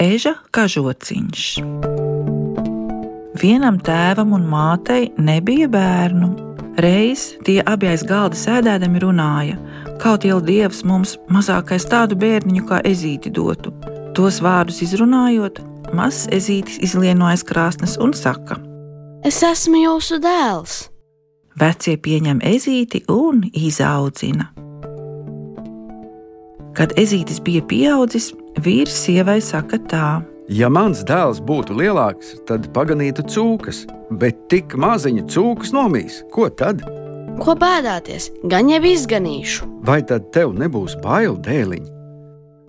Eža kažociņš. Vienam tēvam un mātei nebija bērnu. Reiz tie abi aiz galda sēdēdami runāja, kaut jau Dievs mums mazākais tādu bērniņu kā ezīti dotu. Tos vārdus izrunājot, mazs ezītis izlien no aizkrāsnes un saka: Es esmu jūsu dēls! Vecie pieņem ezīti un izaudzina. Kad ezītis bija pieaudzis, vīrs sievai saka tā: Ja mans dēls būtu lielāks, tad paganītu cūkas, bet tik maziņa cūkas nomīs, ko tad? Ko bēdāties, gan jau izganīšu. Vai tad tev nebūs bail dēliņ?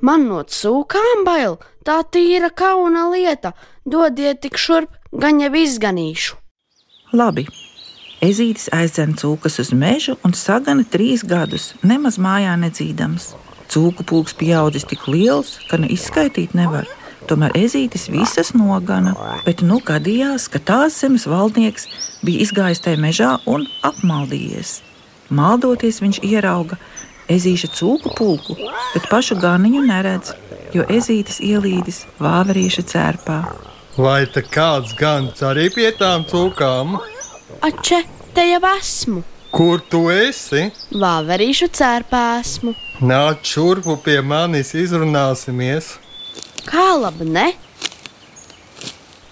Man no cūkām bail, tā tīra kauna lieta. Dodiet tik šurp, gan jau izganīšu. Labi. Ezītis aizdzen cūkas uz mežu un sagana trīs gadus, nemaz mājā nedzīdams. Cūku pulks pieaudzis tik liels, ka ne izskaitīt nevar. Tomēr ezītis visas nogana, bet nu gadījās, ka tās zemes valdnieks bija izgājis tajā mežā un apmaldījies. Maldoties viņš ierauga ezīša cūku pulku, bet pašu ganiņu neredz, jo ezītis ielīdis vāverieša cērpā. Vai te kāds gans arī pie tām cūkām? Ače, te jau esmu! Kur tu esi? Vāverīšu cērpā esmu! Nāc šurpu pie manis, izrunāsimies! Kā labi, ne?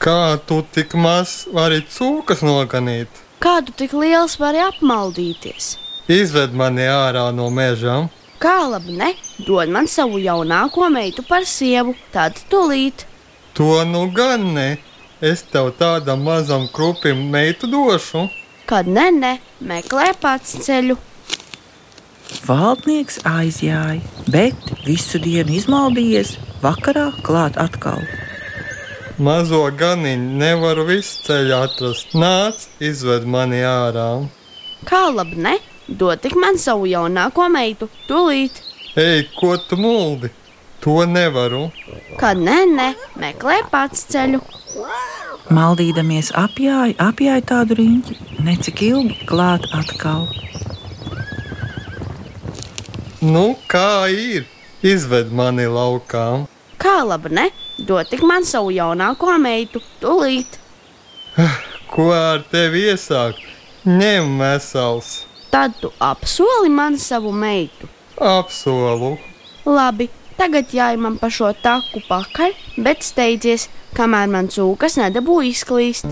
Kā tu tik maz vari cūkas noganīt? Kādu tik liels vari apmaldīties? Izved mani ārā no meža. Kā labi, ne? Dod man savu jaunāko meitu par sievu, tad tūlīt. To nu gan ne. Es tev tādam mazam krupim meitu došu. Kad ne, ne, meklē pats ceļu. Valdnieks aizjāja, bet visu dienu izmaldījies, vakarā klāt atkal. Mazo ganiņu nevaru visu ceļu atrast. Nāc, izved mani ārā. Kā labi, ne? Dod tik man savu jaunāko meitu, tūlīt. Ej, ko tu muldi? To nevaru. Kad ne, ne, meklē pats ceļu. Maldīdamies apjāja, apjāja tādu riņķi, necik ilgi klāt atkal. Nu, kā ir? Izved mani laukā. Kā labi, ne? Dod tik man savu jaunāko meitu, tūlīt. Ko ar tevi iesākt? Ņem vesels. Tad tu apsoli man savu meitu. Apsolu. Labi, tagad jāj man pa šo taku pakaļ, bet steidzies, kamēr man cūkas nedabū izklīst.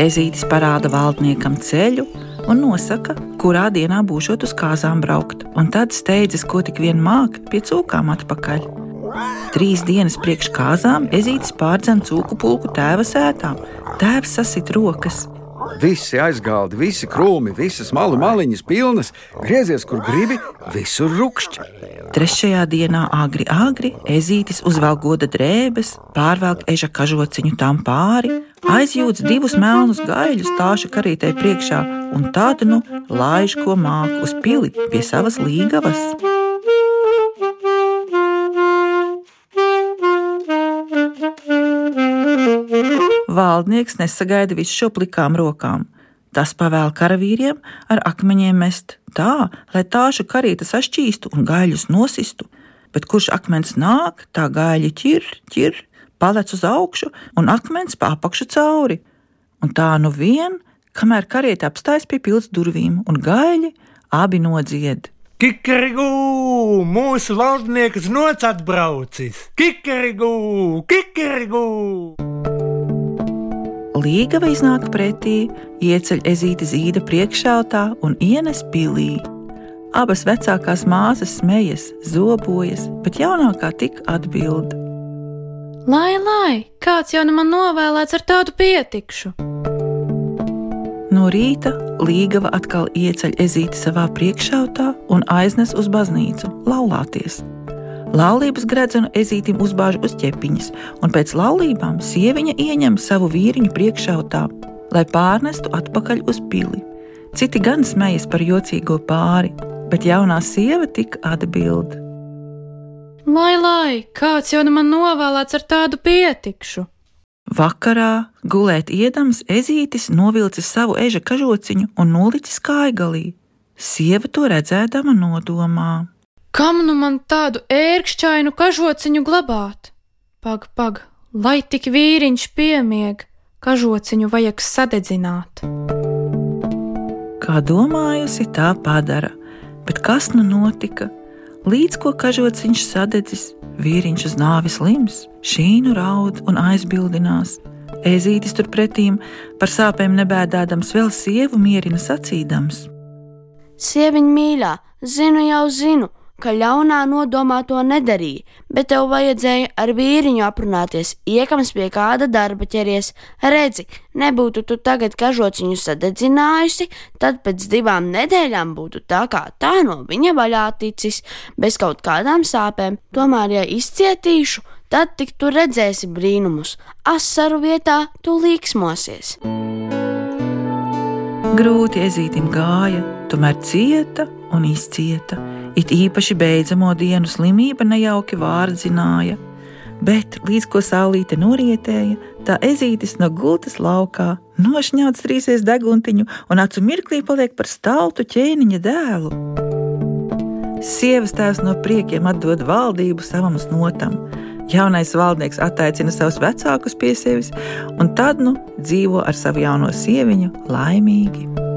Ezītis parāda valdniekam ceļu un nosaka, kurā dienā būšot uz kāzām braukt, un tad steidzas, ko tik vien māk, pie cūkām atpakaļ. Trīs dienas priekš kāzām ezītis pārdzen cūku pulku tēva sētā. Tēvs sasit rokas. Visi aizgaldi, visi krūmi, visas malu maliņas pilnas, griezies, kur gribi, visur rupšķi. Trešajā dienā agri, agri ezītis uzvelk goda drēbes, pārvelk eža kažociņu tam pāri, aizjūdz divus melnus gaļus stāša karītē priekšā un tādu nu laiž, ko māk uz pili pie savas līgavas. Valdnieks nesagaida visu šo plikām rokām. Tas pavēl karavīriem ar akmeņiem mest tā, lai tāšu karīte sašķīstu un gaļus nosistu, bet kurš akmens nāk, tā gaļa ķir, ķir, palec uz augšu un akmens pa apakšu cauri. Un tā nu vien, kamēr kariete apstājas pie pilsētas durvīm un gaļi abi nodzied. Kikarigu! Mūsu valdnieks noc atbraucis! Kikarigu! Kikarigu! Līgava iznāk pretī, ieceļ ezīti zīda priekšātā un ienes pilī. Abas vecākās māsas smejas, zobojas, bet jaunākā tik atbild. Lai, lai, kāds jau nu man novēlēts ar tādu pietikšu! No rīta Līgava atkal ieceļ ezīti savā priekšautā un aiznes uz baznīcu laulāties. Laulības gredzenu ezītim uzbāž uz ķepiņas, un pēc laulībām sieviņa ieņem savu vīriņu priekšautā, lai pārnestu atpakaļ uz pili. Citi gan smejas par jocīgo pāri, bet jaunā sieva tik atbild. Lai, lai, kāds jau nu man novēlēts ar tādu pietikšu! Vakarā, gulēt iedams, ezītis novilcis savu eža kažociņu un nolicis kājgalī. Sieva to redzēdama nodomā. Kam nu man tādu ērkšķainu kažociņu glabāt? Pag, pag, lai tik vīriņš piemieg, kažociņu vajag sadedzināt. Kā domājusi, tā padara, bet kas nu notika? Līdz ko kažociņš sadedzis, vīriņš uz nāves lims, šīnu raud un aizbildinās. Ezītis turpretīm par sāpēm nebēdādams vēl sievu mierina sacīdams. Sieviņ mīļā, zinu jau zinu, ka ļaunā nodomā to nedarīja, bet tev vajadzēja ar vīriņu aprunāties, iekams pie kāda darba ķeries. Redzi, nebūtu tu tagad kažociņu sadedzinājusi, tad pēc divām nedēļām būtu tā kā tā no viņa vaļā ticis, bez kaut kādām sāpēm. Tomēr, ja izcietīšu, tad tik tu redzēsi brīnumus. Asaru vietā tu līksmosies. Grūti ezītim gāja, tomēr cieta un izcieta. It īpaši beidzamo dienu slimība nejauki vārdzināja, bet līdz ko saulīte norietēja, tā ezītis no gultas laukā nošņauts trīsies deguntiņu un acu mirklī paliek par staltu ķēniņa dēlu. Sievas tēvs no priekiem atdod valdību savam snotam. Jaunais valdnieks attaicina savus vecākus pie sevis, un tad nu dzīvo ar savu jauno sieviņu laimīgi.